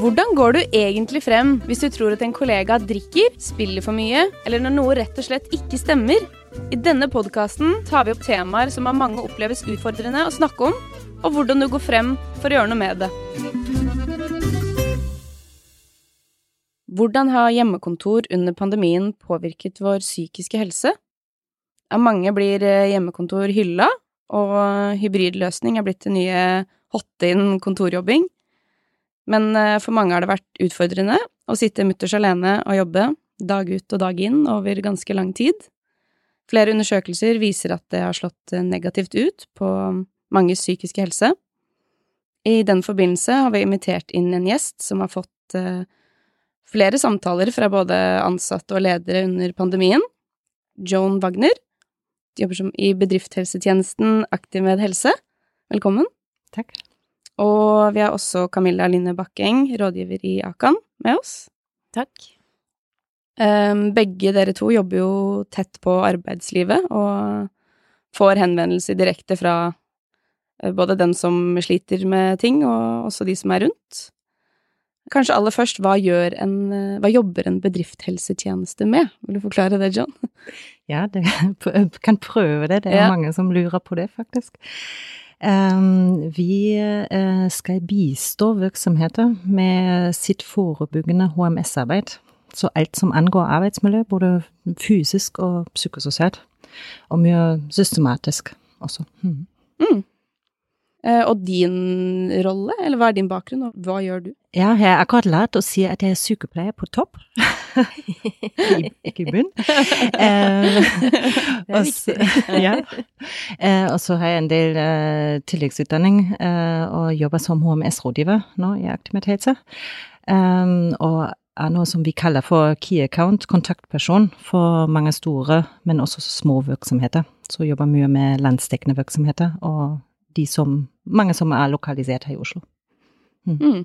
Hvordan går du egentlig frem hvis du tror at en kollega drikker, spiller for mye, eller når noe rett og slett ikke stemmer? I denne podkasten tar vi opp temaer som av mange oppleves utfordrende å snakke om, og hvordan du går frem for å gjøre noe med det. Hvordan har hjemmekontor under pandemien påvirket vår psykiske helse? Av mange blir eh, hjemmekontor hylla, og hybridløsning er blitt det nye hotte inn kontorjobbing. Men eh, for mange har det vært utfordrende å sitte mutters alene og jobbe dag ut og dag inn over ganske lang tid. Flere undersøkelser viser at det har slått eh, negativt ut på manges psykiske helse. I den forbindelse har vi invitert inn en gjest som har fått uh, flere samtaler fra både ansatte og ledere under pandemien. Joan Wagner jobber som i bedriftshelsetjenesten Aktiv med helse. Velkommen. Takk. Og vi har også Camilla Line Bakkeng, rådgiver i Akan, med oss. Takk. Um, begge dere to jobber jo tett på arbeidslivet og får henvendelser direkte fra uh, både den som sliter med ting, og også de som er rundt. Kanskje aller først, hva, en, hva jobber en bedriftshelsetjeneste med? Vil du forklare det, John? Ja, det, kan prøve det. Det er ja. mange som lurer på det, faktisk. Vi uh, skal bistå virksomheter med sitt forebyggende HMS-arbeid. Så alt som angår arbeidsmiljø, både fysisk og psykososialt. Og mye systematisk også. Mm. Mm. Uh, og din rolle, eller hva er din bakgrunn, og hva gjør du? Ja, jeg har akkurat lært å si at jeg er sykepleier på topp. ikke i bunn. Uh, det er viktig. ja. Uh, og så har jeg en del tilleggsutdanning og jobber som HMS-rådgiver nå i Aktivitet Um, og er noe som vi kaller for key account, kontaktperson for mange store, men også små virksomheter. Så jobber mye med landsdekkende virksomheter og de som, mange som er lokalisert her i Oslo. Mm. Mm.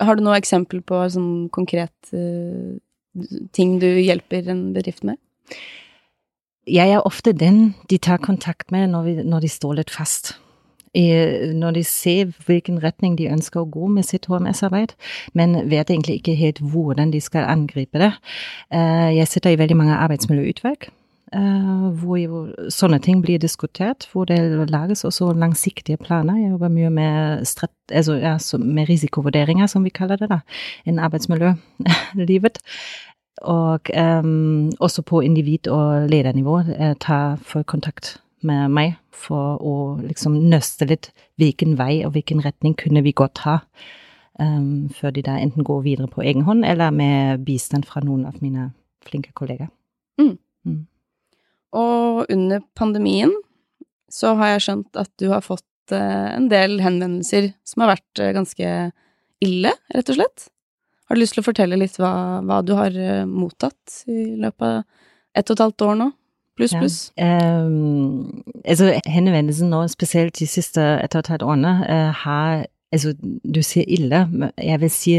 Har du noe eksempel på sånn konkret uh, ting du hjelper en bedrift med? Jeg er ofte den de tar kontakt med når, vi, når de står litt fast. I, når de ser hvilken retning de ønsker å gå med sitt HMS-arbeid, men vet egentlig ikke helt hvordan de skal angripe det. Uh, jeg sitter i veldig mange arbeidsmiljøutvalg hvor jo sånne ting blir diskutert, hvor det lages også langsiktige planer. Jeg jobber mye med, altså, ja, med risikovurderinger, som vi kaller det, da, innen arbeidsmiljølivet. Og um, også på individ- og ledernivå uh, tar folk kontakt med meg for å liksom nøste litt hvilken vei og hvilken retning kunne vi godt ha. Um, før de da enten går videre på egen hånd, eller med bistand fra noen av mine flinke kollegaer. Og under pandemien så har jeg skjønt at du har fått eh, en del henvendelser som har vært eh, ganske ille, rett og slett. Har du lyst til å fortelle litt hva, hva du har eh, mottatt i løpet av ett og et halvt år nå? Pluss, pluss. Ja. Um, altså, henvendelsen nå, spesielt de siste ett og et halvt årene, har Altså, du sier ille, men jeg vil si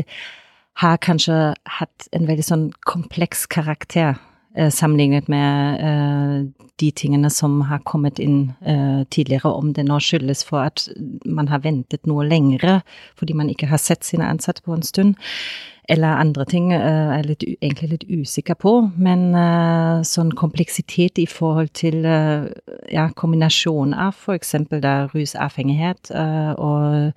har kanskje hatt en veldig sånn kompleks karakter. Eh, sammenlignet med eh, de tingene som har kommet inn eh, tidligere, om det nå skyldes for at man har ventet noe lengre fordi man ikke har sett sine ansatte på en stund, eller andre ting er jeg egentlig litt usikker på. Men sånn kompleksitet i forhold til ja, kombinasjon av f.eks. rusavhengighet og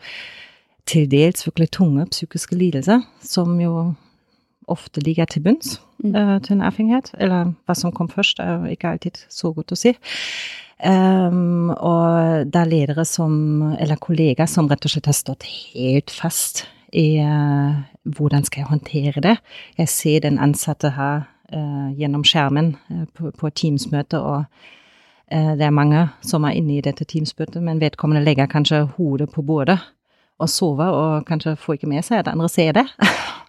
til dels virkelig tunge psykiske lidelser, som jo ofte ligger til bunns mm. uh, til en avhengighet. Eller hva som kom først, er ikke alltid så godt å si. Um, og det er ledere som, eller kollegaer som rett og slett har stått helt fast i uh, hvordan skal jeg håndtere det. Jeg ser den ansatte her uh, gjennom skjermen på, på Teams-møte, og det er mange som er inne i dette Teams-møtet, men vedkommende legger kanskje hodet på bordet og sover, og kanskje får ikke med seg at andre ser det.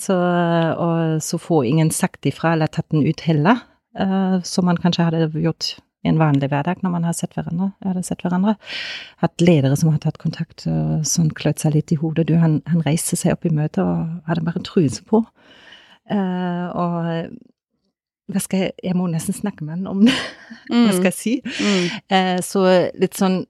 Så, og så får ingen sagt ifra eller tatt den ut heller, uh, som man kanskje hadde gjort i en vanlig hverdag når man har sett hverandre. hadde sett hverandre. Hatt ledere som har tatt kontakt og sånn klødd seg litt i hodet. Du, han, han reiste seg opp i møtet og hadde bare truse på. Uh, og jeg Jeg må nesten snakke med han om det. hva skal jeg si? Mm. Uh, så litt sånn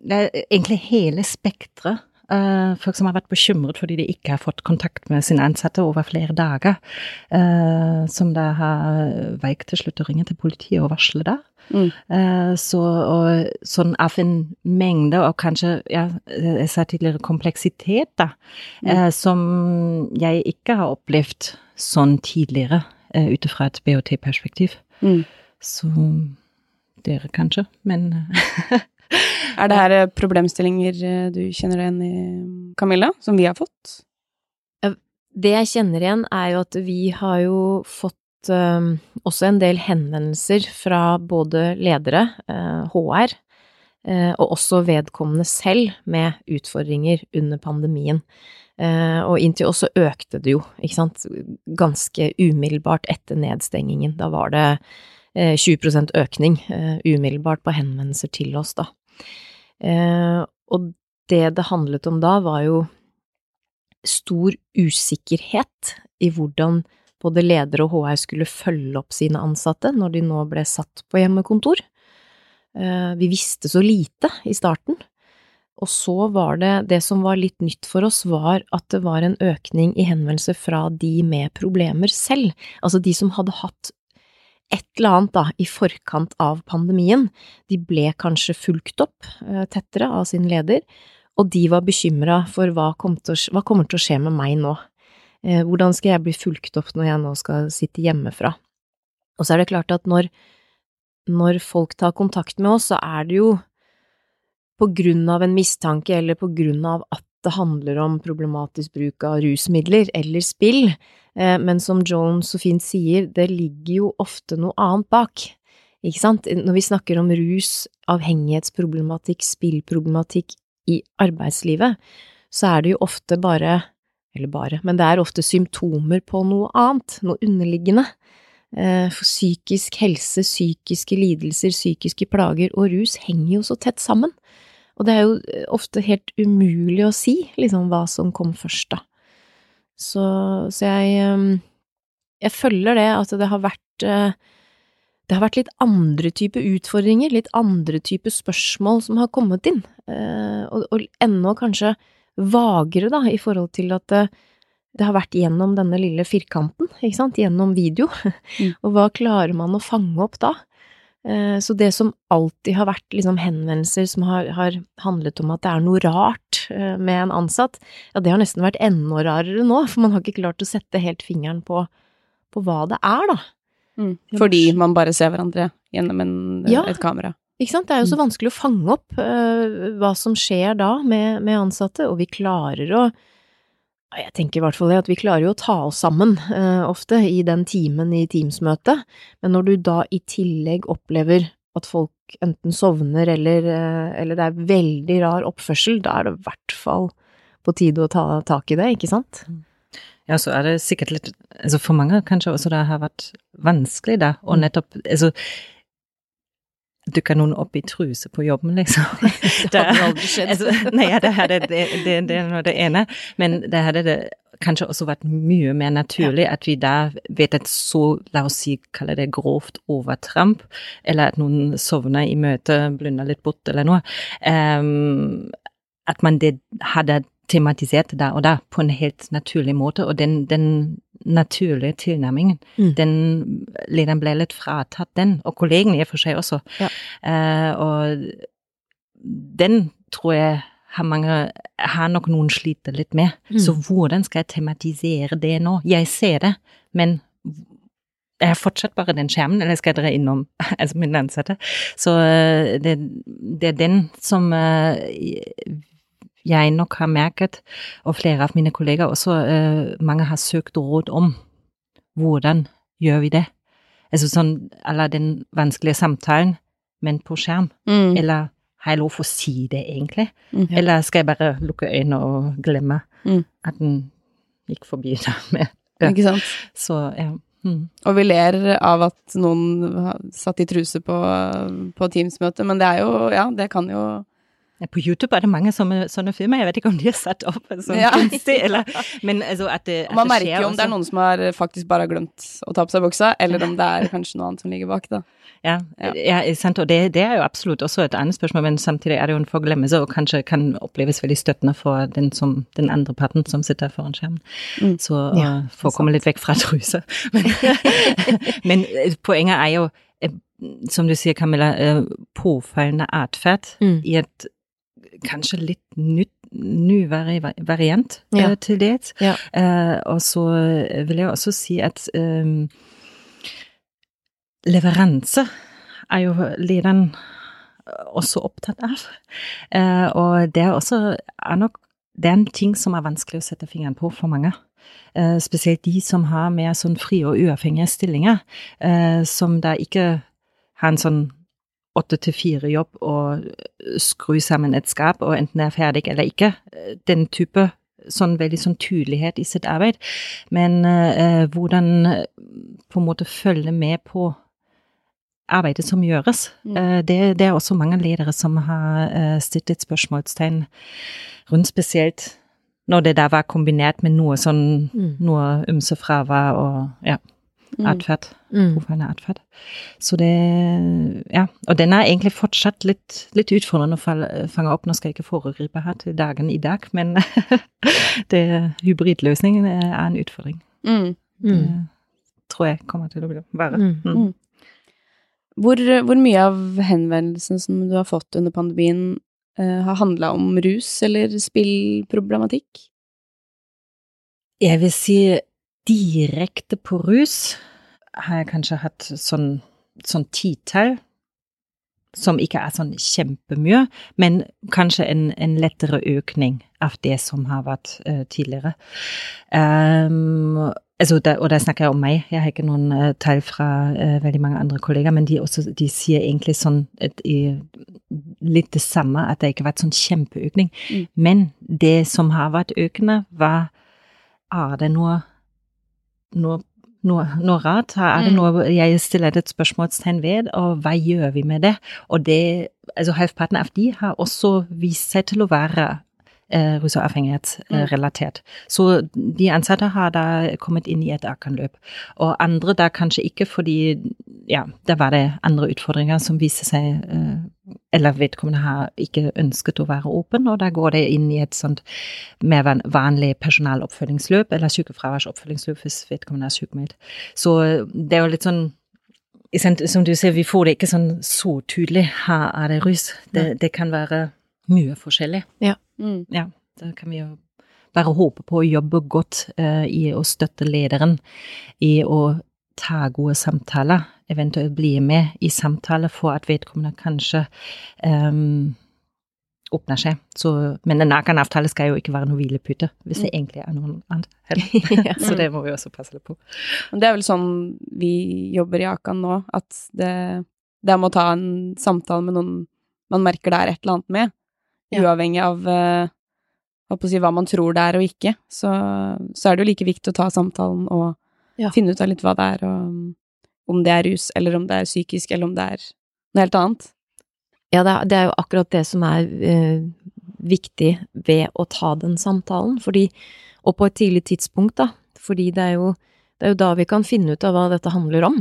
det er egentlig hele spekteret folk som har vært bekymret fordi de ikke har fått kontakt med sine ansatte over flere dager. Uh, som da har veik til slutt å ringe til politiet og varsle det. Mm. Så og, sånn av en mengde, og kanskje, ja, jeg sa tidligere, kompleksitet, da, mm. som jeg ikke har opplevd sånn tidligere, ut fra et BOT-perspektiv. Mm. Så dere, kanskje, men Er det her eh, problemstillinger eh, du kjenner igjen i, Camilla, som vi har fått? Det jeg kjenner igjen, er jo at vi har jo fått også en del henvendelser fra både ledere, HR, og også vedkommende selv med utfordringer under pandemien. Og inntil også økte det jo, ikke sant, ganske umiddelbart etter nedstengingen. Da var det 20% økning umiddelbart på henvendelser til oss, da. Eh, og det det handlet om da, var jo stor usikkerhet i hvordan både ledere og HR skulle følge opp sine ansatte når de nå ble satt på hjemmekontor. Eh, vi visste så lite i starten. Og så var det Det som var litt nytt for oss, var at det var en økning i henvendelser fra de med problemer selv. Altså de som hadde hatt et eller annet da, i forkant av pandemien. De ble kanskje fulgt opp uh, tettere av sin leder, og de var bekymra for hva, kom å, hva, kommer til å skje med meg nå. Uh, hvordan skal jeg bli fulgt opp når jeg nå skal sitte hjemmefra? Og så er det klart at når, når folk tar kontakt med oss, så er det jo på grunn av en mistanke eller på grunn av at det handler om problematisk bruk av rusmidler eller spill, Eh, men som Joan så fint sier, det ligger jo ofte noe annet bak. Ikke sant? Når vi snakker om rus, avhengighetsproblematikk, spillproblematikk i arbeidslivet, så er det jo ofte bare, eller bare, men det er ofte symptomer på noe annet, noe underliggende. Eh, for psykisk helse, psykiske lidelser, psykiske plager og rus henger jo så tett sammen. Og det er jo eh, ofte helt umulig å si liksom hva som kom først, da. Så, så jeg, ehm, jeg følger det at det har vært eh, det har vært litt andre type utfordringer, litt andre type spørsmål som har kommet inn, eh, og, og ennå kanskje vagere, da, i forhold til at det, det, har vært gjennom denne lille firkanten, ikke sant, gjennom video, mm. og hva klarer man å fange opp da? Eh, så det som alltid har vært liksom henvendelser som har, har, handlet om at det er noe rart eh, med en ansatt, ja, det har nesten vært enda rarere nå, for man har ikke klart å sette helt fingeren på, på hva det er, da. Mm. Fordi man bare ser hverandre gjennom en, ja, et kamera. Ikke sant, det er jo så mm. vanskelig å fange opp uh, hva som skjer da med, med ansatte, og vi klarer å jeg tenker i hvert fall at vi klarer jo å ta oss sammen eh, ofte i den timen i Teams-møtet, men når du da i tillegg opplever at folk enten sovner eller, eh, eller det er veldig rar oppførsel, da er det i hvert fall på tide å ta tak i det, ikke sant? Ja, så er det sikkert litt altså For mange kanskje også det har vært vanskelig, da, og mm. nettopp altså dukker noen opp i truse på jobben, liksom. det hadde aldri skjedd. altså, nei, det, hadde, det, det, det det ene, men det hadde det kanskje også vært mye mer naturlig ja. at vi da vet et så, la oss si, kalle det grovt overtramp, eller at noen sovner i møtet, blunder litt bort eller noe, um, at man det hadde tematisert da og da på en helt naturlig måte, og den, den naturlige tilnærmingen. Mm. Den lederen ble litt fratatt den, og kollegene i og for seg også. Ja. Uh, og den tror jeg har mange har nok noen sliter litt med. Mm. Så hvordan skal jeg tematisere det nå? Jeg ser det, men jeg har fortsatt bare den skjermen, eller skal dere innom altså min ansatte? Så uh, det, det, er den som uh, jeg nok har merket, og flere av mine kolleger også, uh, mange har søkt råd om. Hvordan gjør vi det? Altså sånn eller den vanskelige samtalen, men på skjerm. Mm. Eller har jeg lov å si det, egentlig? Mm. Eller skal jeg bare lukke øynene og glemme mm. at den gikk forbi da med ja. Ikke sant? Så, ja. Mm. Og vi ler av at noen satt i truse på, på Teams-møte, men det er jo Ja, det kan jo På YouTube er det mange sånne, sånne filmer. Jeg vet ikke om de er satt opp sånn Ja. kunstig, eller Men altså at det, at man det merker jo om det er noen som har faktisk bare har glemt å ta på seg buksa, eller om det er kanskje noe annet som ligger bak, da. Ja, Ja. ja. sant. Og det, det er jo absolutt også et annet spørsmål, men samtidig er det jo en forglemmelse, og kanskje kan oppleves veldig støttende for den, som, den andre parten som sitter foran skjermen. Mm. Så Ja, uh, for å komme litt vekk fra trusa. Men, men eh, poenget er jo, eh, som du sier, Camilla, eh, påfallende atferd Mm. i et kanskje litt nytt ny variant Ja. eh, til det. Ja. Eh, og så vil jeg også si at um, leveranse er jo lederen også opptatt av. Og det er også er nok det er en ting som er vanskelig å sette fingeren på for mange. Uh, spesielt de som har mer sånn frie og uavhengige stillinger, uh, som da ikke har en sånn åtte til fire-jobb og skru sammen et skap og enten er ferdig eller ikke. Eh, Den type sånn veldig sånn tydelighet i sitt arbeid. Men eh, hvordan eh, på en måte følge med på arbeidet som gjøres. Mm. Eh, det, det er også mange ledere som har eh, stilt et spørsmålstegn rundt spesielt når det da var kombinert med noe sånn Mm. noe ymse fravær og ja. Atferd. Mm. Påfallende atferd. Så det Ja. Og den er egentlig fortsatt litt, litt utfordrende å fange opp. Nå skal jeg ikke foregripe her til dagen i dag, men det, hybridløsningen er en utfordring. Mm. Mm. Det tror jeg kommer til å bli- være. Mm. Mm. Hvor, hvor mye av henvendelsen som du har fått under pandemien, uh, har handla om rus eller spillproblematikk? Jeg vil si direkte på rus har jeg kanskje hatt sånn, sånn titall, som ikke er sånn kjempemye, men kanskje en, en lettere økning av det som har vært uh, tidligere. Um, altså da, og da snakker jeg om meg, jeg har ikke noen uh, tall fra uh, veldig mange andre kollegaer, men de, også, de sier egentlig sånn litt det samme, at det ikke har vært sånn kjempeøkning. Mm. Men det som har vært økende, var er det noe, noe, noe rart? Er det Mm. noe jeg stiller et spørsmålstegn ved, og hva gjør vi med det? Og det, altså halvparten av de har også vist seg til å være eh, rusavhengighetsrelatert. Så de ansatte har da kommet inn i et akanløp. Og andre da kanskje ikke fordi, ja, da var det andre utfordringer som viste seg eh, eller vedkommende har ikke ønsket å være åpen, og da går det inn i et sånt mer vanlig personaloppfølgingsløp, eller sykefraværsoppfølgingsløp hvis vedkommende er sykmeldt. Så eh, det er jo litt sånn Som du ser, vi får det ikke sånn så tydelig. Her er det rus. Det, det kan være mye forskjellig. Mm. Ja, da kan vi jo bare håpe på å jobbe godt uh, i å støtte lederen i å ta gode samtaler, eventuelt bli med i samtaler for at vedkommende kanskje um, åpner seg. Så, men en nakenavtale skal jo ikke være noe hvilepute, hvis det egentlig er noe annet. Ja. Så det må vi også passe litt på. Det er vel sånn vi jobber i Akan nå, at det, det er med å ta en samtale med noen man merker det er et eller annet med, Ja. uavhengig av eh, hva, si, hva man tror det er og ikke, så, så er det jo like viktig å ta samtalen og Ja. finne ut av litt hva det er, og om det er rus, eller om det er psykisk, eller om det er noe helt annet. Ja, det er, det er jo akkurat det som er eh, viktig ved å ta den samtalen, fordi, og på et tidlig tidspunkt, da, fordi det er, jo, det er jo da vi kan finne ut av hva dette handler om.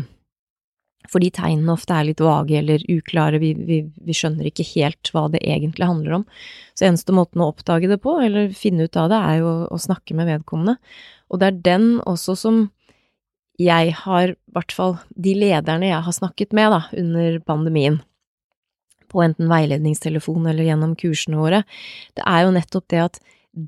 Fordi tegnene ofte er litt vage eller uklare, vi, vi, vi skjønner ikke helt hva det egentlig handler om. Så eneste måten å oppdage det på, eller finne ut av det, er jo å snakke med vedkommende. Og det er den også som jeg har, i hvert fall de lederne jeg har snakket med da, under pandemien, på enten veiledningstelefon eller gjennom kursene våre, det er jo nettopp det at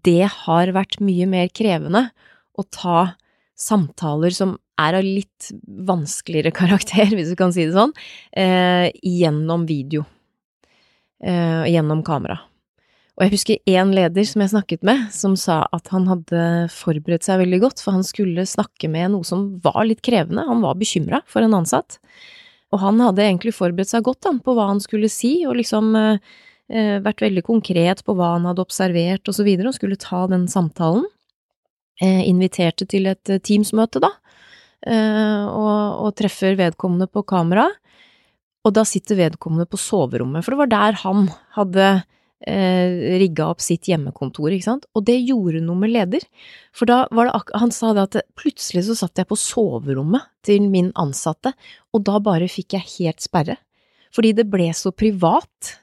det har vært mye mer krevende å ta samtaler som er av litt vanskeligere karakter, hvis du kan si det sånn, eh, gjennom video. Eh, gjennom kamera. Og jeg husker én leder som jeg snakket med, som sa at han hadde forberedt seg veldig godt, for han skulle snakke med noe som var litt krevende, han var bekymra for en ansatt. Og han hadde egentlig forberedt seg godt han, på hva han skulle si, og liksom eh, eh, vært veldig konkret på hva han hadde observert og så videre, og skulle ta den samtalen. Eh, inviterte til et eh, Teams-møte, da, eh, og, og treffer vedkommende på kamera. Og da sitter vedkommende på soverommet, for det var der han hadde eh, rigga opp sitt hjemmekontor, ikke sant, og det gjorde noe med leder. For da var det akkurat Han sa det at plutselig så satt jeg på soverommet til min ansatte, og da bare fikk jeg helt sperre. Fordi det ble så privat.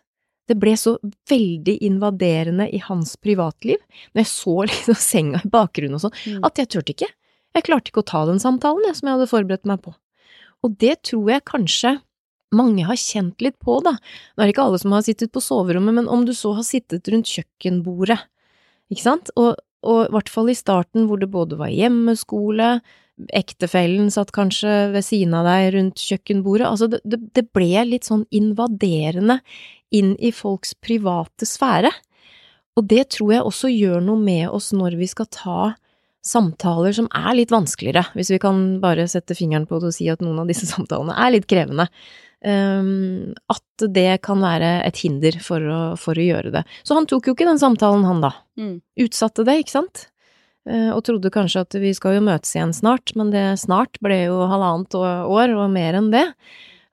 Det ble så veldig invaderende i hans privatliv, når jeg så liksom senga i bakgrunnen og sånn, Mm. at jeg turte ikke. Jeg klarte ikke å ta den samtalen, jeg, som jeg hadde forberedt meg på. Og det tror jeg kanskje mange har kjent litt på, da. Nå er det ikke alle som har sittet på soverommet, men om du så har sittet rundt kjøkkenbordet, ikke sant, og, og i hvert fall i starten hvor det både var hjemmeskole, ektefellen satt kanskje ved siden av deg rundt kjøkkenbordet, altså det, det, det ble litt sånn invaderende inn i folks private sfære. Og det tror jeg også gjør noe med oss når vi skal ta samtaler som er litt vanskeligere, hvis vi kan bare sette fingeren på det og si at noen av disse samtalene er litt krevende. Um, at det kan være et hinder for å, for å gjøre det. Så han tok jo ikke den samtalen, han da. Mm. Utsatte det, ikke sant? Eh, og trodde kanskje at vi skal jo møtes igjen snart, men det snart ble jo halvannet år og mer enn det.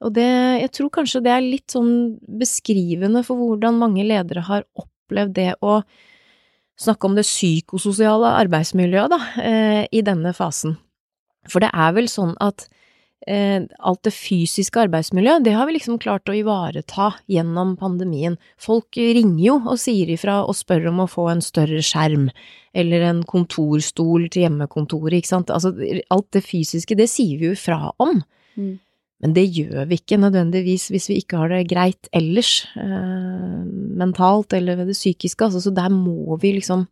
Og det, jeg tror kanskje det er litt sånn beskrivende for hvordan mange ledere har opplevd det å snakke om det psykososiale arbeidsmiljøet, da, eh, i denne fasen. For det er vel sånn at alt det fysiske arbeidsmiljøet, det har vi liksom klart å ivareta gjennom pandemien. Folk ringer jo og sier ifra og spør om å få en større skjerm, eller en kontorstol til hjemmekontoret, ikke sant. Altså, alt det fysiske, det sier vi jo ifra om. Mm. Men det gjør vi ikke nødvendigvis hvis vi ikke har det greit ellers, eh, mentalt eller ved det psykiske, altså, så der må vi liksom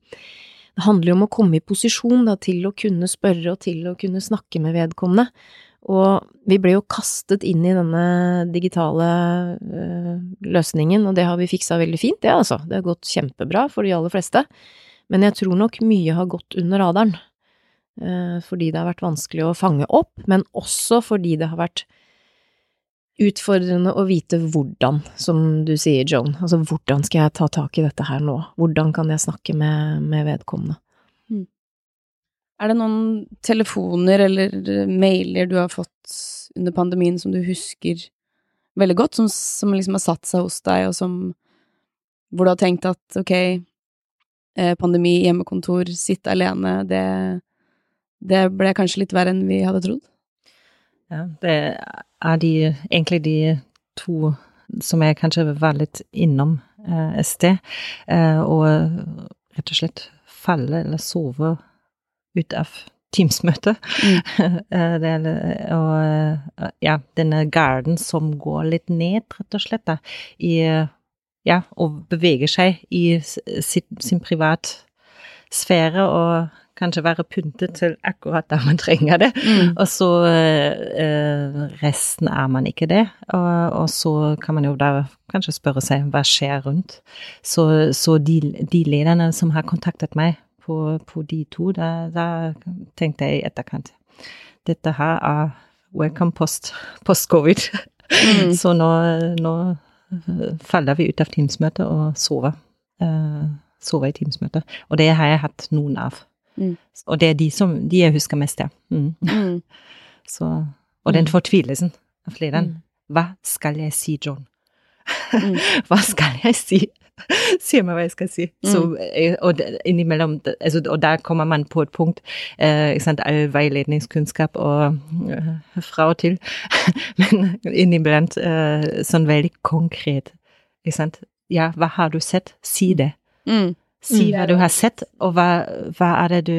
Det handler jo om å komme i posisjon da, til å kunne spørre og til å kunne snakke med vedkommende. Og vi ble jo kastet inn i denne digitale eh, løsningen, og det har vi fiksa veldig fint, det altså. Det har gått kjempebra for de aller fleste. Men jeg tror nok mye har gått under radaren. Eh, fordi det har vært vanskelig å fange opp, men også fordi det har vært utfordrende å vite hvordan, som du sier, Joan. Altså hvordan skal jeg ta tak i dette her nå? Hvordan kan jeg snakke med, med vedkommende? Er det noen telefoner eller mailer du har fått under pandemien som du husker veldig godt, som, som liksom har satt seg hos deg, og som hvor du har tenkt at ok, eh, pandemi, hjemmekontor, sitte alene, det, det ble kanskje litt verre enn vi hadde trodd? Ja, det er de, egentlig de to som jeg kanskje var litt innom eh, sted. Eh, og rett og slett falle eller sove ut av Teams-møtet. Mm. Eh, og eh, ja, denne garden som går litt ned, rett og slett, da, i ja, og beveger seg i sin sitt, sin privatsfære og kanskje være pyntet til akkurat der man trenger det. Mm. Og så eh, resten er man ikke det. Og, og så kan man jo da kanskje spørre seg hva skjer rundt. Så, så de, de lederne som har kontaktet meg på, på de to, da, da tenkte jeg i etterkant dette her er welcome post, post-covid. Mm. så nå, nå faller vi ut av Teams-møtet og sover. Uh, sover i Teams-møtet. Og det har jeg hatt noen av. Mm. Og det er de, som, de jeg husker mest, ja. Mm. Mm. Så, og den Mm. fortvilelsen av lederen. Mm. Hva skal jeg si, John? Hva skal jeg si? Si meg hva jeg skal si. Så, eh, og innimellom, altså, og der kommer man på et punkt, eh, ikke sant, all veiledningskunnskap og eh, fra og til, men inniblant eh, sånn veldig konkret, ikke sant. Ja, hva har du sett? Si det. Mm. Si Mm. hva du har sett, og hva, hva er det du,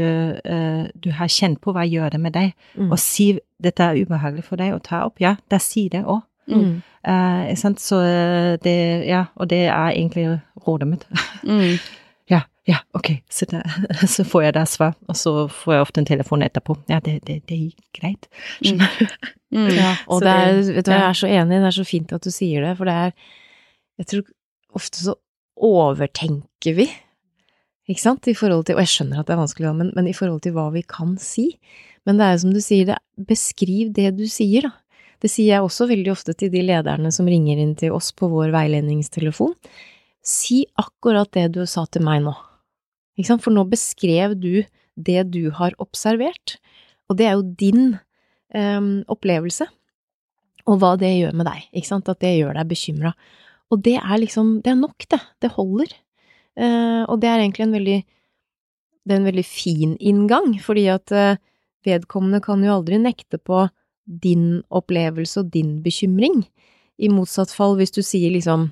uh, du har kjent på, hva gjør det med deg? Mm. Og si dette er ubehagelig for deg å ta opp, ja, da si det òg. Mm. Eh, sant? Så eh, det, ja, og det er egentlig rådet mitt. Mm. ja, ja, ok, så, da, så får jeg da svar, og så får jeg ofte en telefon etterpå. Ja, det, det, det gikk greit. Skjønner du? Mm. Ja, og det er, vet du hva, jeg er så enig, det er så fint at du sier det, for det er Jeg tror ofte så overtenker vi, ikke sant, i forhold til Og jeg skjønner at det er vanskelig, men, men i forhold til hva vi kan si. Men det er jo som du sier, det, beskriv det du sier, da. Det sier jeg også veldig ofte til de lederne som ringer inn til oss på vår veiledningstelefon. Si akkurat det du sa til meg nå. Ikke sant, for nå beskrev du det du har observert, og det er jo din um, opplevelse, og hva det gjør med deg, ikke sant, at det gjør deg bekymra. Og det er liksom, det er nok, det. Det holder. Uh, og det er egentlig en veldig Det er en veldig fin inngang, fordi at uh, vedkommende kan jo aldri nekte på din opplevelse og din bekymring. I motsatt fall, hvis du sier liksom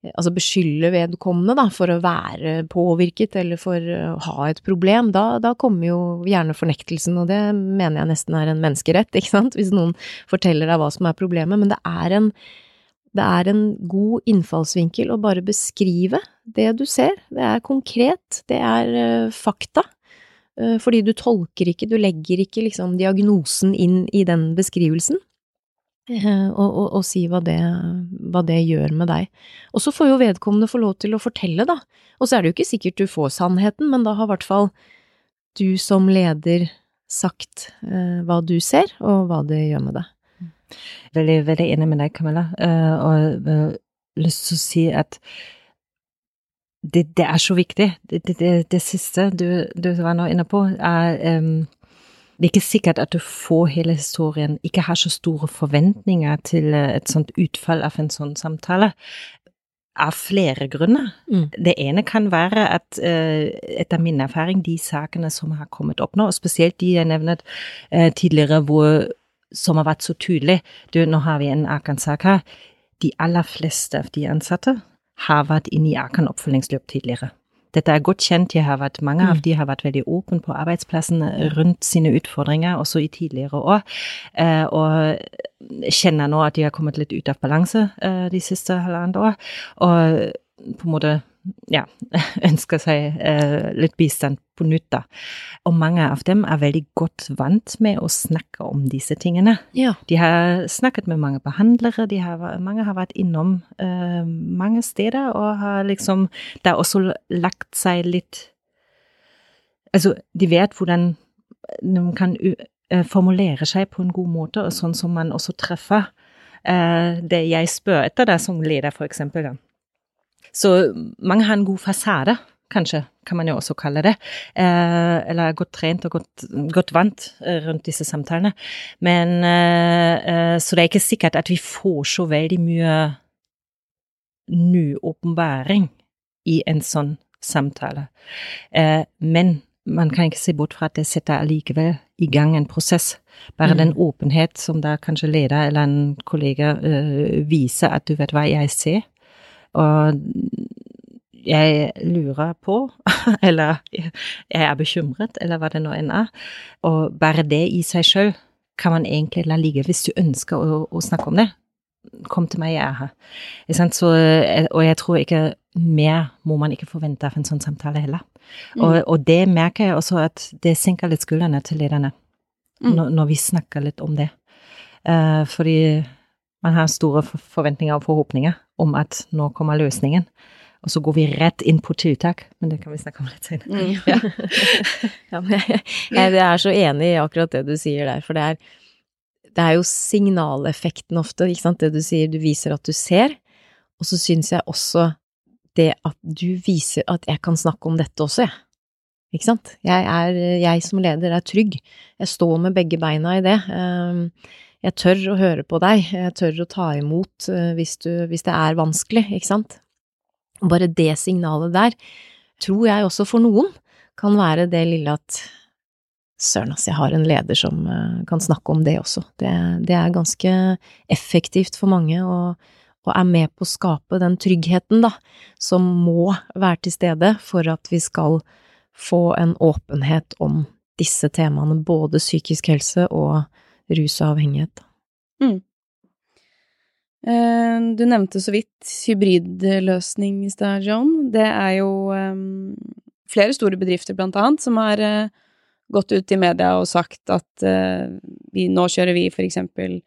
altså beskylde vedkommende da, for å være påvirket eller for å ha et problem, da, da, kommer jo gjerne fornektelsen, og det mener jeg nesten er en menneskerett, ikke sant, hvis noen forteller deg hva som er problemet, men det er en, det er en god innfallsvinkel å bare beskrive det du ser, det er konkret, det er uh, fakta. Uh, fordi du tolker ikke, du legger ikke liksom diagnosen inn i den beskrivelsen. Eh, og, og, og, si hva det, hva det, gjør med deg. Og så får jo vedkommende få lov til å fortelle, da. Og så er det jo ikke sikkert du får sannheten, men da har i hvert fall du som leder sagt eh, hva du ser, og hva det gjør med deg. Veldig, veldig enig med deg, Camilla, uh, og har lyst til å si at det, det er så viktig. Det, det, det siste du, du, var nå inne på, er um, det er ikke sikkert at du får hele historien, ikke har så store forventninger til eh, et sånt utfall av en sånn samtale. Av flere grunner. Mm. Det ene kan være at uh, etter min erfaring, de sakene som har kommet opp nå, og spesielt de jeg nevnet uh, tidligere, hvor, som har vært så tydelig du, Nå har vi en Akan-sak her. De aller fleste av de ansatte har vært inne i Akan oppfølgingsløp tidligere. Dette er godt kjent. Jeg har vært, mange av mm. de har vært veldig åpne på arbeidsplassen rundt sine utfordringer, også i tidligere år. Eh, og kjenner nå at de har kommet litt ut av balanse eh, de siste halvannet år. Og på en måte ja, ønsker seg eh, litt bistand på nytt, da. Og mange av dem er veldig godt vant med å snakke om disse tingene. Ja. De har snakket med mange behandlere, har, mange har vært innom eh, mange steder og har liksom Det har også lagt seg litt Altså, de vet hvordan man kan uh, formulere seg på en god måte, og sånn som man også treffer uh, det jeg spør etter, da, som leder, for eksempel. Da så mange har en god fasade, kanskje, kan man jo også kalle det. Eh, eller er godt trent og godt, godt vant eh, rundt disse samtalene. Men eh, eh, Så det er ikke sikkert at vi får så veldig mye ny åpenbaring i en sånn samtale. Eh, men man kan ikke se bort fra at det setter allikevel i gang en prosess. Bare mm. den åpenhet som da kanskje leder eller en kollega uh, viser at du vet hva jeg ser, og jeg lurer på, eller jeg er bekymret, eller hva det nå enn er. Og bare det i seg sjøl kan man egentlig la ligge hvis du ønsker å, å, snakke om det. Kom til meg, jeg er her. Så, eh, og jeg tror ikke mer må man ikke forvente av en sånn samtale heller. Mm. Og, og, det merker jeg også at det senker litt skuldrene til lederne mm. når, når, vi snakker litt om det. Uh, fordi man har store forventninger og forhåpninger om at nå kommer løsningen. Og så går vi rett inn på tiltak, men det kan vi snakke om litt senere. Mm. Ja. ja, jeg, jeg, er så enig i akkurat det du sier der, for det er, det er jo signaleffekten ofte, ikke sant, det du sier, du viser at du ser, og så syns jeg også det at du viser at jeg kan snakke om dette også, jeg. Ikke sant? Jeg er, jeg som leder er trygg, jeg står med begge beina i det. Um, jeg tør å høre på deg, jeg tør å ta imot eh, hvis, du, hvis det er vanskelig, ikke sant. Bare det signalet der tror jeg også for noen kan være det lille at søren, ass, jeg har en leder som eh, kan snakke om det også. Det, det er ganske effektivt for mange og, og, er med på å skape den tryggheten, da, som må være til stede for at vi skal få en åpenhet om disse temaene, både psykisk helse og rus og avhengighet. Mm. Eh, du nevnte så vidt hybridløsning i stad, John. Det er jo um, flere store bedrifter, blant annet, som har uh, gått ut i media og sagt at uh, vi, nå kjører vi for eksempel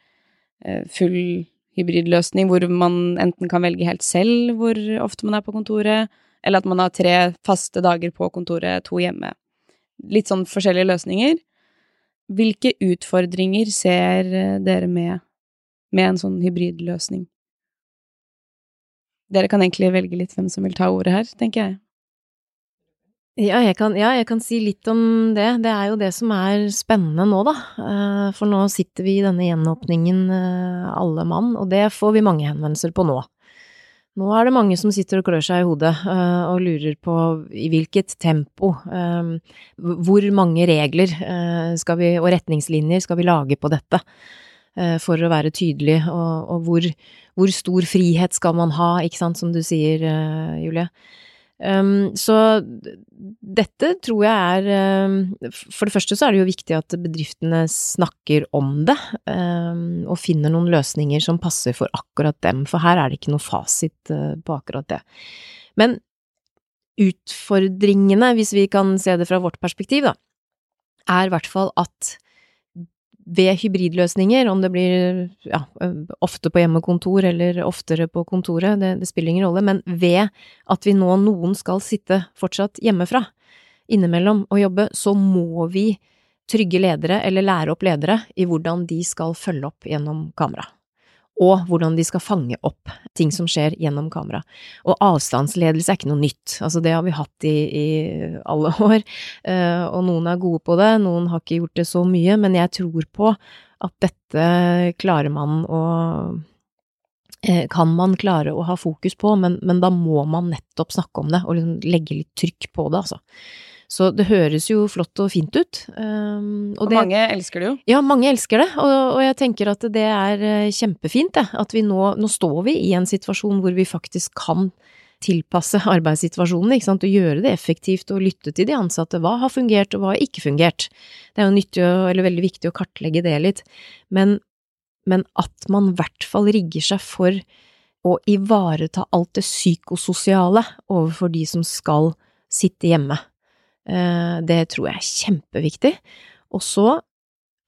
full hybridløsning hvor man enten kan velge helt selv hvor ofte man er på kontoret, eller at man har tre faste dager på kontoret, to hjemme. Litt sånn forskjellige løsninger. Hvilke utfordringer ser eh, dere med, med en sånn hybridløsning? Dere kan egentlig velge litt hvem som vil ta ordet her, tenker jeg. Ja jeg, kan, ja, jeg kan si litt om det. Det er jo det som er spennende nå, da. Eh, for nå sitter vi i denne gjenåpningen eh, alle mann, og det får vi mange henvendelser på nå. Nå er det mange som sitter og klør seg i hodet uh, og lurer på i hvilket tempo, um, hvor mange regler uh, vi, og retningslinjer skal vi lage på dette for å være tydelig, og, og hvor, hvor, stor frihet skal man ha, ikke sant, som du sier, Julie. Um, så dette tror jeg er um, For det første så er det jo viktig at bedriftene snakker om det, um, og finner noen løsninger som passer for akkurat dem, for her er det ikke noe fasit uh, på akkurat det. Men utfordringene, hvis vi kan se det fra vårt perspektiv, da, er i hvert fall at ved hybridløsninger, om det blir ja, ofte på hjemmekontor eller oftere på kontoret, det, det, spiller ingen rolle, men ved at vi nå noen skal sitte fortsatt hjemmefra innimellom og jobbe, så må vi trygge ledere eller lære opp ledere i hvordan de skal følge opp gjennom kamera og hvordan de skal fange opp ting som skjer gjennom kamera. Og avstandsledelse er ikke noe nytt, altså det har vi hatt i, i alle år, uh, og noen er gode på det, noen har ikke gjort det så mye, men jeg tror på at dette klarer man å uh, kan man klare å ha fokus på, men, men, da må man nettopp snakke om det, og liksom legge litt trykk på det, altså. Så det høres jo flott og fint ut. Um, og, og det, mange elsker det jo. Ja, mange elsker det, og, og jeg tenker at det er eh, kjempefint, det. At vi nå, nå står vi i en situasjon hvor vi faktisk kan tilpasse arbeidssituasjonen, ikke sant, og gjøre det effektivt og lytte til de ansatte. Hva har fungert, og hva har ikke fungert? Det er jo nyttig, eller veldig viktig å kartlegge det litt, men, men at man i hvert fall rigger seg for å ivareta alt det psykososiale overfor de som skal sitte hjemme. Eh, det tror jeg er kjempeviktig. Og så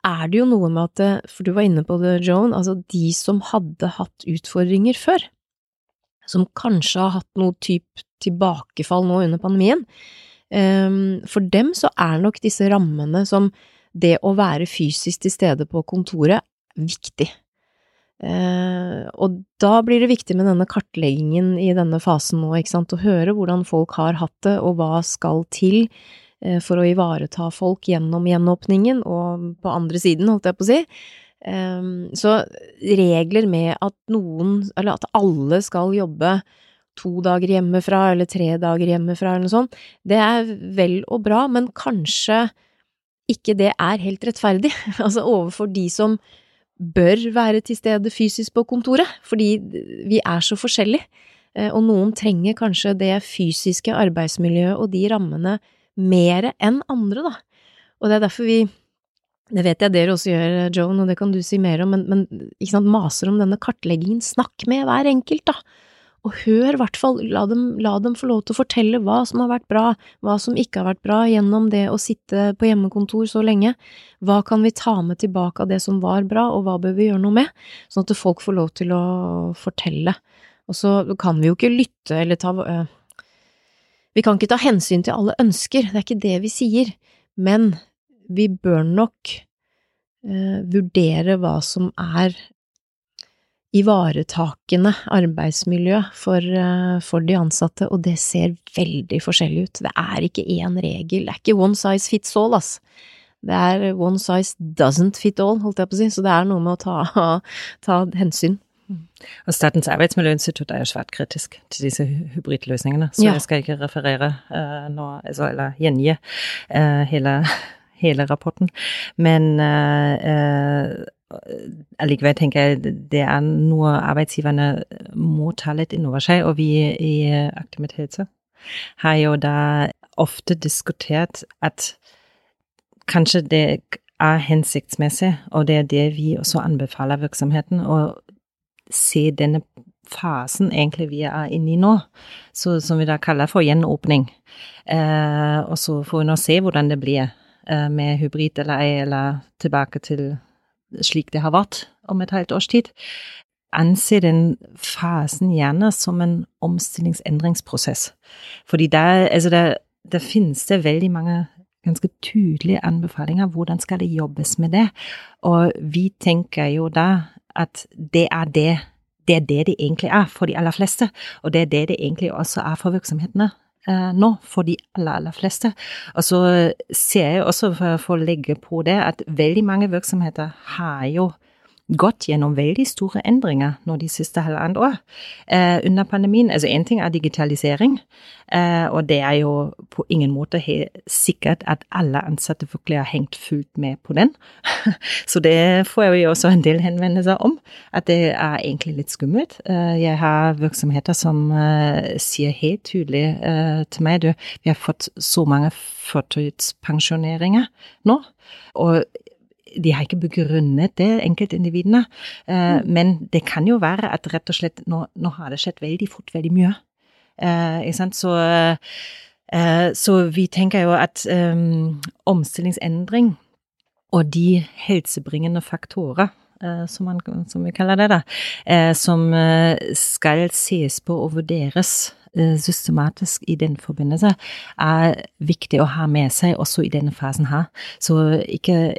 er det jo noe med at, eh, for du var inne på det, Joan, altså de som hadde hatt utfordringer før, som kanskje har hatt noe type tilbakefall nå under pandemien, ehm, for dem så er nok disse rammene som det å være fysisk til stede på kontoret viktig. Eh, og da blir det viktig med denne kartleggingen i denne fasen nå, ikke sant, å høre hvordan folk har hatt det, og hva skal til eh, for å ivareta folk gjennom gjenåpningen, og på andre siden, holdt jeg på å si. Eh, så regler med at noen, eller at alle skal jobbe to dager hjemmefra, eller tre dager hjemmefra, eller noe sånt, det er vel og bra, men kanskje ikke det er helt rettferdig, altså overfor de som bør være til stede fysisk på kontoret, fordi vi er så forskjellige, eh, og noen trenger kanskje det fysiske arbeidsmiljøet og de rammene mer enn andre, da. Og det er derfor vi det vet jeg dere også gjør, Joan, og det kan du si mer om, men, men maser om denne kartleggingen. Snakk med hver enkelt, da og hør i hvert fall, la dem, la dem, få lov til å fortelle hva som har vært bra, hva som ikke har vært bra gjennom det å sitte på hjemmekontor så lenge. Hva kan vi ta med tilbake av det som var bra, og hva bør vi gjøre noe med, sånn at folk får lov til å fortelle. Og så kan vi jo ikke lytte eller ta Vi kan ikke ta hensyn til alle ønsker, det er ikke det vi sier, men vi bør nok øh, vurdere hva som er ivaretakende arbeidsmiljø for, eh, for, de ansatte, og det ser veldig forskjellig ut. Det er ikke én regel, det er ikke one size fits all, ass. Det er one size doesn't fit all, holdt jeg på å si, så det er noe med å ta, ta hensyn. Og Statens arbeidsmiljøinstitutt er jo svært kritisk til disse hybridløsningene, så ja. jeg skal ikke referere uh, nå, altså, eller gjengi uh, hele, hele rapporten. Men uh, allikevel tenker jeg det er noe arbeidsgiverne må ta litt inn over seg. Og vi i Aktiviteter har jo da ofte diskutert at kanskje det er hensiktsmessig, og det er det vi også anbefaler virksomheten, å se denne fasen egentlig vi er inne i nå, så, som vi da kaller for gjenåpning. Eh, og så får vi nå se hvordan det blir eh, med hybrid eller ei, eller tilbake til slik det har vært om et halvt års tid, anser den fasen gjerne som en omstillingsendringsprosess. Fordi der, altså der, der finnes det veldig mange ganske tydelige anbefalinger. Hvordan skal det jobbes med det? Og vi tenker jo da at det er det det er det det egentlig er for de aller fleste, og det er det det egentlig også er for virksomhetene nå, for de aller, aller fleste. Og så ser jeg også, for, for å legge på det, at veldig mange virksomheter har jo gått gjennom veldig store endringer nå de siste halvannet år. Eh, under pandemien, altså én ting er digitalisering, eh, og det er jo på ingen måte helt sikkert at alle ansatte virkelig har hengt fullt med på den. Så det får jeg jo også en del henvendelser om, at det er egentlig litt skummelt. Eh, jeg har virksomheter som eh, sier helt tydelig eh, til meg du, vi har fått så mange førtidspensjoneringer nå. og de har ikke begrunnet det, enkeltindividene. Uh, mm. Men det kan jo være at rett og slett nå, nå har det skjedd veldig fort veldig mye. Sant? Så, uh, så, vi tenker jo at um, omstillingsendring og de helsebringende faktorer som, man, som, vi kaller det, da, som skal ses på og vurderes systematisk i den forbindelse, er viktig å ha med seg også i denne fasen her. Så ikke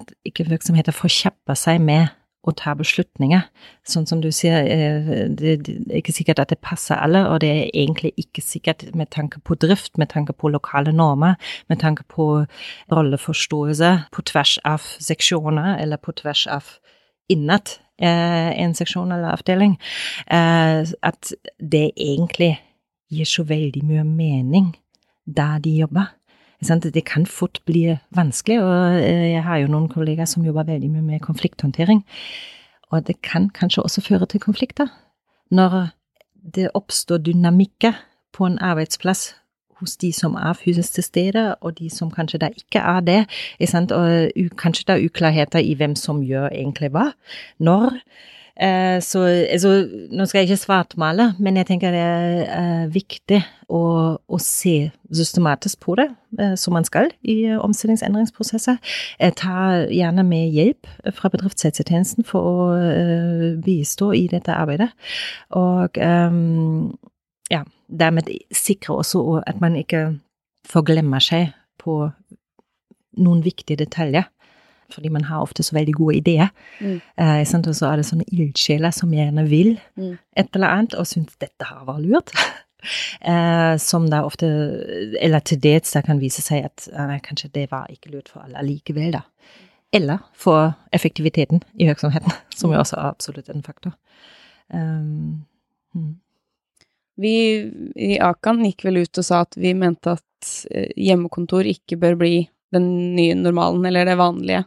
at ikke virksomheter forkjapper seg med å ta beslutninger. Sånn som du sier, eh, det er ikke sikkert at det passer alle, og det er egentlig ikke sikkert med tanke på drift, med tanke på lokale normer, med tanke på rolleforståelse på tvers av seksjoner, eller på tvers av innad eh, en seksjon eller avdeling, eh, at det egentlig gir så veldig mye mening der de jobber. Det kan fort bli vanskelig, og eh, jeg har jo noen kollegaer som jobber veldig mye med konflikthåndtering. Og det kan kanskje også føre til konflikter. Når det oppstår dynamikker på en arbeidsplass hos de som er fysisk til stede, og de som kanskje da ikke er det, og kanskje det er uklarheter i hvem som gjør egentlig hva. Når så altså, nå skal jeg ikke svartmale, men jeg tenker det er eh, viktig å, å, se systematisk på det, eh, som man skal i omstillingsendringsprosesser. ta gjerne med hjelp fra bedriftshelsetjenesten for å bistå i dette arbeidet. Og ja, dermed sikre også at man ikke forglemmer seg på noen viktige detaljer fordi man har ofte så veldig gode ideer. Mm. Eh, og så er det sånne ildsjeler som gjerne vil mm. et eller annet, og syns dette her var lurt. eh, som da ofte, eller til dels da kan vise seg at eh, kanskje det var ikke lurt for alle likevel, da. Eller for effektiviteten i virksomheten, som jo også er absolutt en faktor. Um, mm. Vi i Akan gikk vel ut og sa at vi mente at eh, hjemmekontor ikke bør bli den nye normalen, eller det vanlige.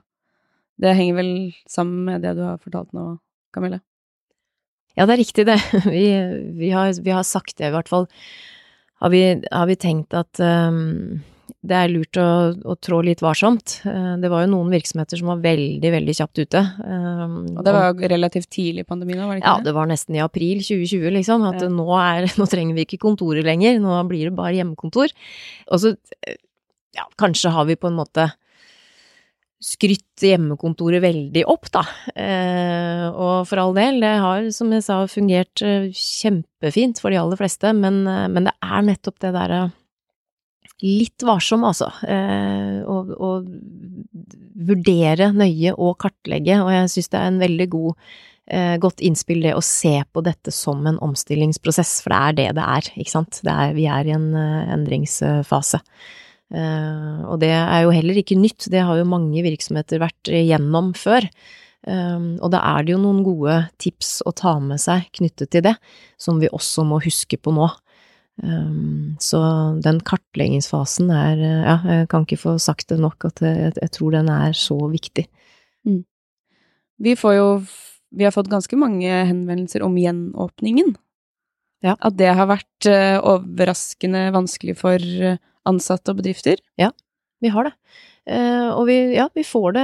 Det henger vel sammen med det du har fortalt nå, Camille? Ja, det er riktig, det. Vi, vi, har, vi har, sagt det, i hvert fall. Har vi, har vi tenkt at um, det er lurt å, å, trå litt varsomt. Uh, det var jo noen virksomheter som var veldig, veldig kjapt ute. Um, og det var jo relativt tidlig i pandemien, var det ikke det? Ja, det var nesten i april 2020, liksom. At ja. nå, er, nå trenger vi ikke kontoret lenger, nå blir det bare hjemmekontor. Og så, ja, kanskje har vi på en måte skrytt hjemmekontoret veldig opp, da. Eh, og for all del, det har, som jeg sa, fungert eh, kjempefint for de aller fleste, men, eh, men det er nettopp det derre litt varsom, altså. Eh, og, og, vurdere nøye og kartlegge, og jeg syns det er en veldig god, eh, godt innspill det å se på dette som en omstillingsprosess, for det er det det er, ikke sant. Er, vi er i en endringsfase. Uh, og det er jo heller ikke nytt, det har jo mange virksomheter vært gjennom før. Um, og da er det jo noen gode tips å ta med seg knyttet til det, som vi også må huske på nå. Um, så den kartleggingsfasen er Ja, jeg kan ikke få sagt det nok at jeg, jeg tror den er så viktig. Mm. Vi får jo Vi har fått ganske mange henvendelser om gjenåpningen. Ja. At det har vært overraskende vanskelig for ansatte og bedrifter? Ja, vi har det. Uh, og vi, ja, vi får det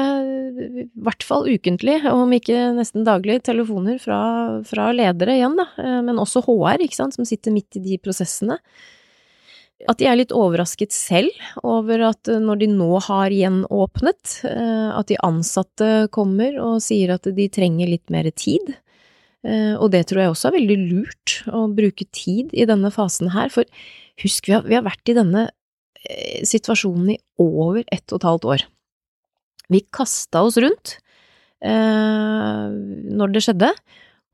i hvert fall ukentlig, om ikke nesten daglig, telefoner fra, fra ledere igjen, da. Uh, men også HR, ikke sant, som sitter midt i de prosessene. At de er litt overrasket selv over at uh, når de nå har gjenåpnet, at de ansatte kommer og sier at de trenger litt mer tid. Og det tror jeg også er veldig lurt, å bruke tid i denne fasen her, for husk, vi har, vi har vært i denne Eh, situasjonen i over ett og et halvt år. Vi kasta oss rundt eh, når det skjedde,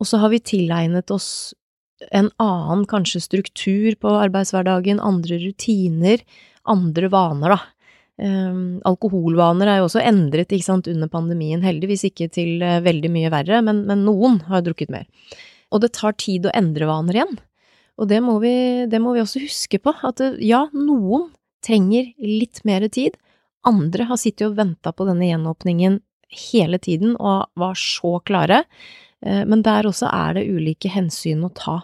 og så har vi tilegnet oss en annen kanskje struktur på arbeidshverdagen, andre rutiner, andre vaner, da. Um, alkoholvaner er jo også endret ikke sant, under pandemien, heldigvis ikke til uh, veldig mye verre, men, men, noen har drukket mer. Og det tar tid å endre vaner igjen. Og det må vi, det må vi også huske på, at ja, noen trenger litt mer tid. Andre har sittet og venta på denne gjenåpningen hele tiden og var så klare. Uh, men der også er det ulike hensyn å ta.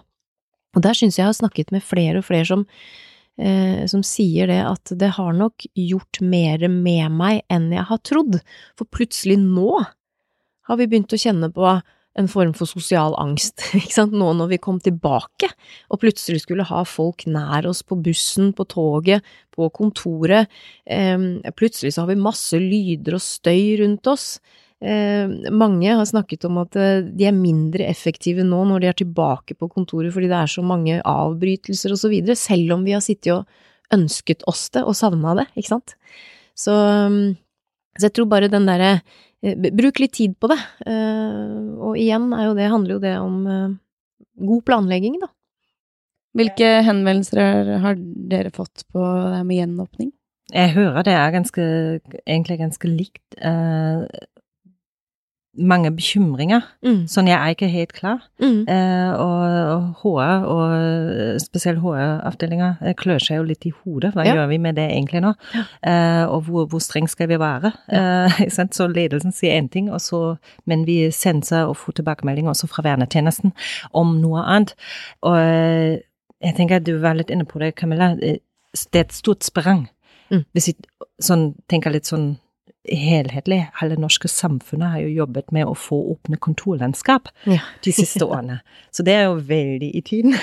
Og der syns jeg jeg har snakket med flere og flere som eh, som sier det at det har nok gjort mer med meg enn jeg har trodd, for plutselig nå har vi begynt å kjenne på en form for sosial angst, ikke sant, nå når vi kom tilbake og plutselig skulle ha folk nær oss på bussen, på toget, på kontoret, eh, plutselig så har vi masse lyder og støy rundt oss. Eh, mange har snakket om at eh, de er mindre effektive nå når de er tilbake på kontoret fordi det er så mange avbrytelser og så videre, selv om vi har sittet og ønsket oss det og savna det, ikke sant. Så, mm, så, jeg tror bare den derre Bruk litt tid på det. Og igjen er jo det, handler jo det om god planlegging, da. Hvilke henvendelser har dere fått på det med gjenåpning? Jeg hører det er ganske, egentlig ganske likt mange bekymringer. Mm. Sånn, jeg er ikke helt klar. Mm. Eh, og, HR, og spesielt HR-avdelinga, eh, klør seg jo litt i hodet. Hva ja. gjør vi med det egentlig nå? Ja. Eh, og hvor, hvor, streng skal vi være? Ja. Eh, så ledelsen sier én ting, og så, men vi sender og får tilbakemelding også fra vernetjenesten om noe annet. Og eh, jeg tenker at du var litt inne på det, Camilla. Eh, det er et stort sprang. Mm. Hvis vi sånn, tenker litt sånn helhetlig. Hele det norske samfunnet har jo jobbet med å få åpne kontorlandskap ja. de siste årene. Så det er jo veldig i tiden.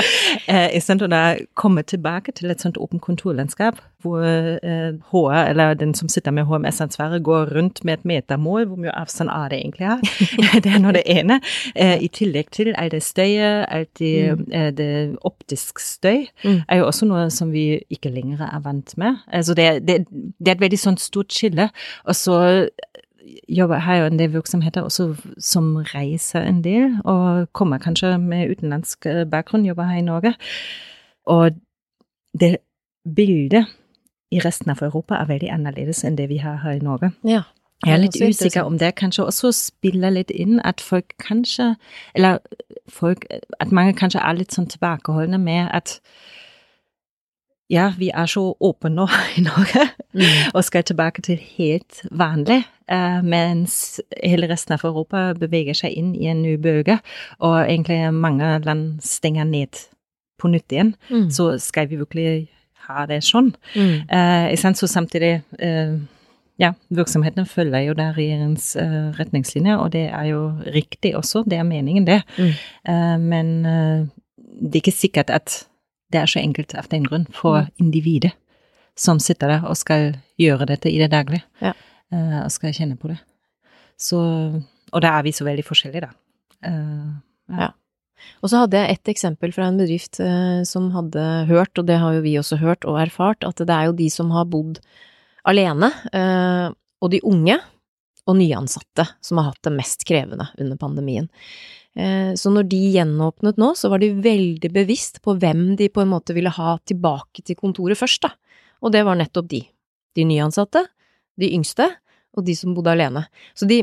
Istedenfor å komme tilbake til et sånt åpent kontorlandskap, hvor eh, HR, eller den som sitter med HMS-ansvaret, går rundt med et metermål. Hvor mye avstand er det egentlig her? det er nå det ene. Eh, I tillegg til all det støyet, alt det, mm. eh, det optisk støy, mm. er jo også noe som vi ikke lenger er vant med. Altså det, det, det er et veldig sånn stort skille. Og så jobber, jeg jo en del virksomheter også som reiser en del, og kommer kanskje med utenlandsk eh, bakgrunn, jobber her i Norge. Og det bildet i resten av Europa er veldig annerledes enn det vi har her i Norge. Ja. Jeg er litt usikker om det kanskje også spiller litt inn at folk kanskje, eller folk, at mange kanskje er litt sånn tilbakeholdne med at ja, vi er så åpne nå i Norge mm. og skal tilbake til helt vanlig, uh, mens hele resten av Europa beveger seg inn i en ny bølge, og egentlig mange land stenger ned på nytt igjen. Mm. Så skal vi virkelig ha det sånn. Mm. Uh, så samtidig uh, ja, virksomhetene følger jo der regjeringens uh, retningslinjer, og det er jo riktig også, det er meningen, det. Mm. Uh, men uh, det er ikke sikkert at det er så enkelt av den grunn for mm. individet som sitter der og skal gjøre dette i det daglige, ja. uh, og skal kjenne på det. Så, og da er vi så veldig forskjellige, da. Uh, ja. ja. Og så hadde jeg et eksempel fra en bedrift uh, som hadde hørt, og det har jo vi også hørt og erfart, at det er jo de som har bodd alene, og de unge og nyansatte som har hatt det mest krevende under pandemien. Eh, så når de gjenåpnet nå, så var de veldig bevisst på hvem de på en måte ville ha tilbake til kontoret først, da. Og det var nettopp de. De nyansatte, de yngste, og de som bodde alene. Så de,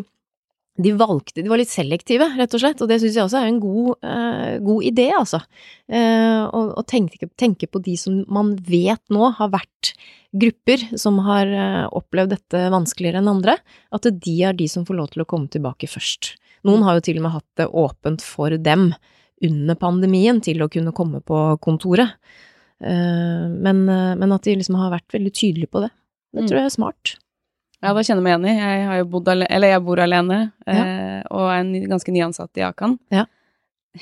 de valgte, de var litt selektive, rett og slett, og det syns jeg også er en god, uh, god idé, altså. Eh, å tenke, tenke, på de som man vet nå har vært grupper som har uh, opplevd dette vanskeligere enn andre, at de er de som får lov til å komme tilbake først. Noen har jo til og med hatt det åpent for dem under pandemien til å kunne komme på kontoret. Men, men at de liksom har vært veldig tydelige på det. Det tror mm. jeg er smart. Ja, da kjenner jeg meg igjen i. Jeg har jo bodd alene, eller jeg bor alene, ja. Eh, og er en ganske nyansatt i Akan. Ja.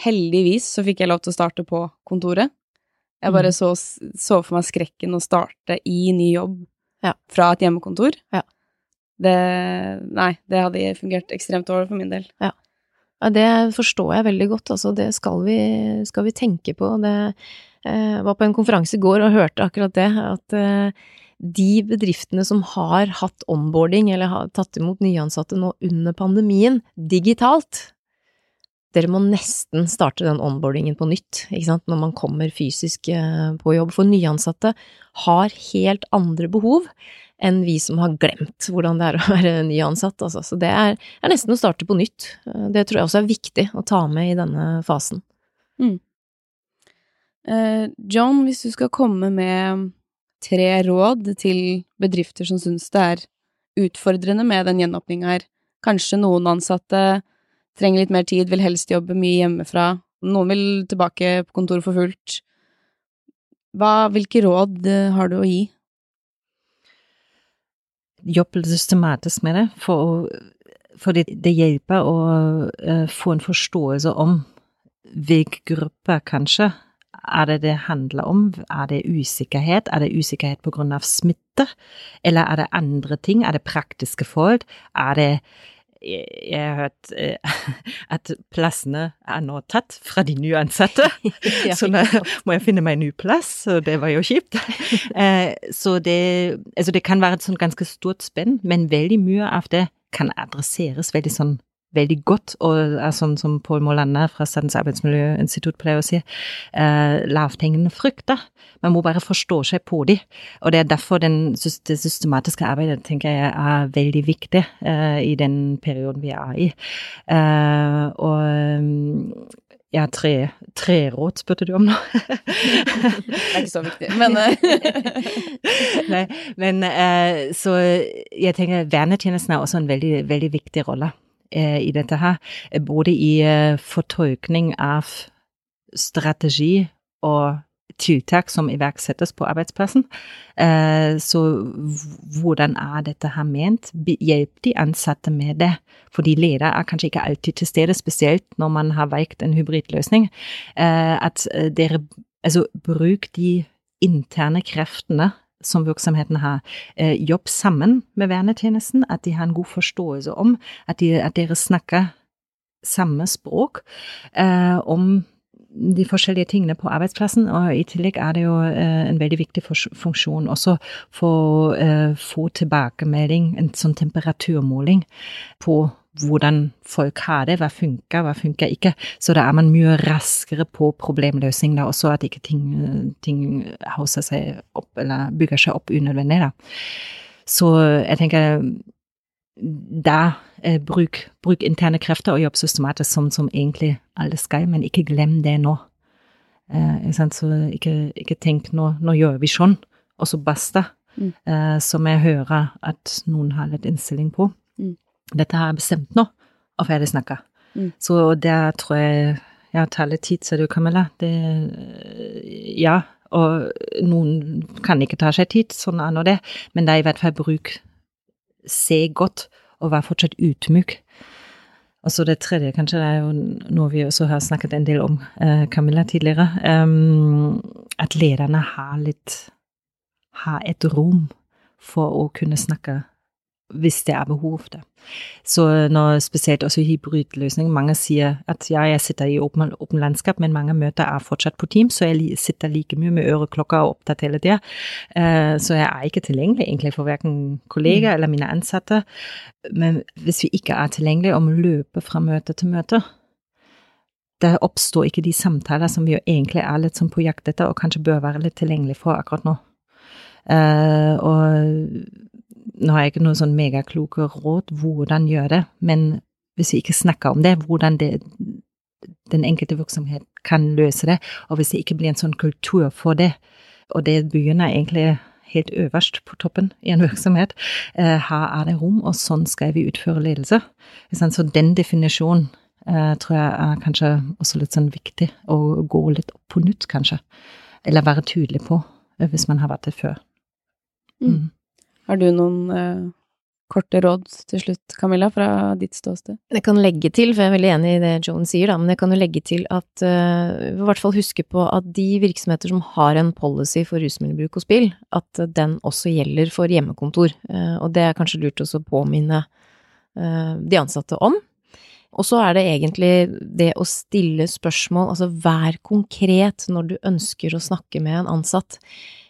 Heldigvis så fikk jeg lov til å starte på kontoret. Jeg bare mm. så, så, for meg skrekken å starte i ny jobb ja. fra et hjemmekontor. Ja. Det Nei, det hadde fungert ekstremt dårlig for min del. Ja. ja. det forstår jeg veldig godt, altså. Det skal vi, skal vi tenke på. Det jeg var på en konferanse i går og hørte akkurat det, at eh, de bedriftene som har hatt onboarding eller har tatt imot nyansatte nå under pandemien digitalt, dere må nesten starte den onboardingen på nytt, ikke sant, når man kommer fysisk eh, på jobb. For nyansatte har helt andre behov enn vi som har glemt hvordan det er å være nyansatt, altså. Så det er, er nesten å starte på nytt. Det tror jeg også er viktig å ta med i denne fasen. Mm. Uh, John, hvis du skal komme med tre råd til bedrifter som syns det er utfordrende med den gjenåpninga her, kanskje noen ansatte trenger litt mer tid, vil helst jobbe mye hjemmefra, noen vil tilbake på kontoret for fullt. Hva, hvilke råd eh, har du å gi? Jobbe systematisk med det, for, for det, det, hjelper å uh, få en forståelse om hvilke grupper, kanskje, er det det handler om? Er det usikkerhet? Er det usikkerhet av smitte? Eller er det andre ting? Er det praktiske forhold? Er det jeg har hørt eh, at plassene er nå tatt fra de nyansatte, så nå må jeg finne meg en ny plass, og det var jo kjipt. Eh, så det, altså det kan være et sånn ganske stort spenn, men veldig mye av det kan adresseres veldig sånn veldig godt, og er sånn som Pål Målander fra Statens arbeidsmiljøinstitutt pleier å si, eh, lavthengende frukter. Man må bare forstå seg på de, og det er derfor den, det systematiske arbeidet tenker jeg er veldig viktig eh, i den perioden vi er i. Eh, og ja, tre, tre råd spurte du om nå. det er ikke så viktig, men eh. Nei, men uh, så jeg tenker vernetjenesten er også en veldig, veldig viktig rolle. Eh, i dette her, eh, både i eh, fortolkning av strategi og tiltak som iverksettes på arbeidsplassen. Så hvordan er dette her ment? Hjelp de ansatte med det. Fordi ledere er kanskje ikke alltid til stede, spesielt når man har valgt en hybridløsning. At dere altså bruk de interne kreftene som virksomheten har, eh, jobb sammen med vernetjenesten, at de har en god forståelse om at, de, at dere snakker samme språk eh, om de forskjellige tingene på arbeidsplassen, og i tillegg er det jo eh, en veldig viktig funksjon også for å eh, få tilbakemelding, en sånn temperaturmåling på hvordan folk har det, hva funker, hva funker ikke. Så da er man mye raskere på problemløsning da også, at ikke ting, ting hauser seg opp eller bygger seg opp unødvendig. da. Så jeg tenker da eh, bruk, bruk, interne krefter og jobb systematisk som, som egentlig alle skal, men ikke glem det nå. Eh, ikke så ikke, ikke, tenk nå, nå gjør vi sånn, og så basta. Mm. Eh, som jeg hører at noen har litt innstilling på. Dette har jeg bestemt nå, og ferdig snakka. Mm. Så der tror jeg Ja, tar litt tid, sa du, Camilla. Det Ja, og noen kan ikke ta seg tid, sånn er nå det, men det er i hvert fall bruk Se godt, og vær fortsatt ydmyk. Og så det tredje, kanskje, det er jo noe vi også har snakket en del om, eh, Camilla, tidligere, um, at lederne har litt Har et rom for å kunne snakke hvis det er behov det. Så når spesielt også hybridløsning, mange sier at ja, jeg sitter i åpen, åpen landskap, men mange møter er fortsatt på Teams, så jeg sitter like mye med øreklokker og hele tida. Uh, så jeg er ikke tilgjengelig egentlig for verken kollegaer mm. eller mine ansatte. Men hvis vi ikke er tilgjengelige om å løpe fra møte til møte, da oppstår ikke de samtaler som vi jo egentlig er litt sånn på jakt etter, og kanskje bør være litt tilgjengelig for akkurat nå. Uh, og nå har jeg ikke noen sånn megakloke råd hvordan gjøre det, men hvis vi ikke snakker om det, hvordan det, den enkelte virksomhet kan løse det, og hvis det ikke blir en sånn kultur for det, og det begynner egentlig helt øverst på toppen i en virksomhet, eh, her er det rom, og sånn skal vi utføre ledelse. Så den definisjonen eh, tror jeg er kanskje også litt sånn viktig, å gå litt opp på nytt, kanskje. Eller være tydelig på, eh, hvis man har vært det før. Mm. Har du noen eh, korte råd til slutt, Camilla, fra ditt ståsted? Jeg kan legge til, for jeg er veldig enig i det Joan sier, da, men jeg kan jo legge til at uh, i hvert fall huske på at de virksomheter som har en policy for rusmiddelbruk og spill, at den også gjelder for hjemmekontor. Uh, og det er kanskje lurt også å påminne uh, de ansatte om. Og så er det egentlig det å stille spørsmål, altså vær konkret når du ønsker å snakke med en ansatt.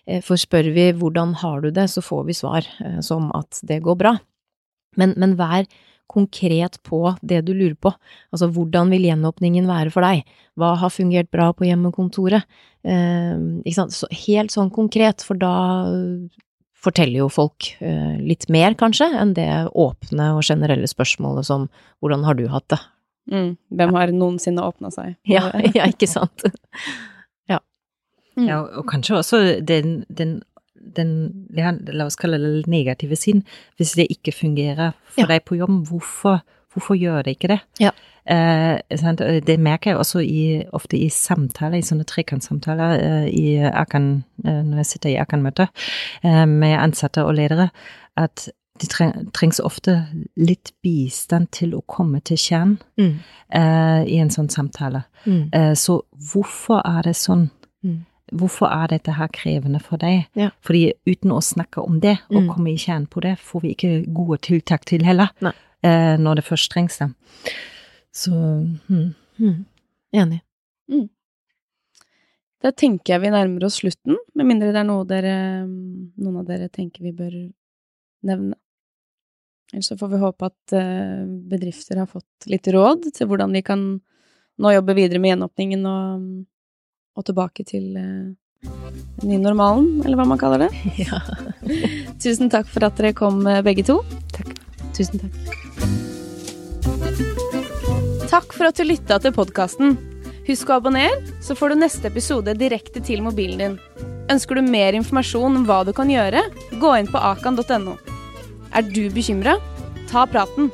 Eh, for spør vi hvordan har du det, så får vi svar eh, som at det går bra. Men, men vær konkret på det du lurer på. Altså hvordan vil gjenåpningen være for deg? Hva har fungert bra på hjemmekontoret? Eh, ikke sant? Så helt sånn konkret, for da forteller jo folk eh, litt mer, kanskje, enn det åpne og generelle spørsmålet som hvordan har du hatt det? Mm. Hvem har noensinne åpna seg? Ja, ja, ikke sant? Ja. Og kanskje også den, den, den ja, la oss kalle det negative siden. Hvis det ikke fungerer for ja. deg på jobb, hvorfor, hvorfor gjør det ikke det? Ja. Eh, det merker jeg også i, ofte i samtaler, i sånne trekantsamtaler eh, i Akan, eh, når jeg sitter i Akan-møter eh, med ansatte og ledere, at det trengs ofte litt bistand til å komme til kjernen mm. Eh, i en sånn samtale. Mm. Eh, så hvorfor er det sånn? Hvorfor er dette her krevende for deg? Ja. Fordi uten å snakke om det og mm. komme i kjernen på det, får vi ikke gode tiltak til heller, når det først trengs. da. Så mm. Mm. Enig. Mm. Da tenker jeg vi nærmer oss slutten, med mindre det er noe dere, noen av dere tenker vi bør nevne. Eller så får vi håpe at eh, bedrifter har fått litt råd til hvordan de kan nå jobbe videre med gjenåpningen og, og tilbake til eh, den nye normalen, eller hva man kaller det. Ja. Tusen takk for at dere kom, eh, begge to. Takk. Tusen takk. Takk for at du lytta til podkasten. Husk å abonnere, så får du neste episode direkte til mobilen din. Ønsker du mer informasjon om hva du kan gjøre, gå inn på akan.no. Er du bekymra? Ta praten.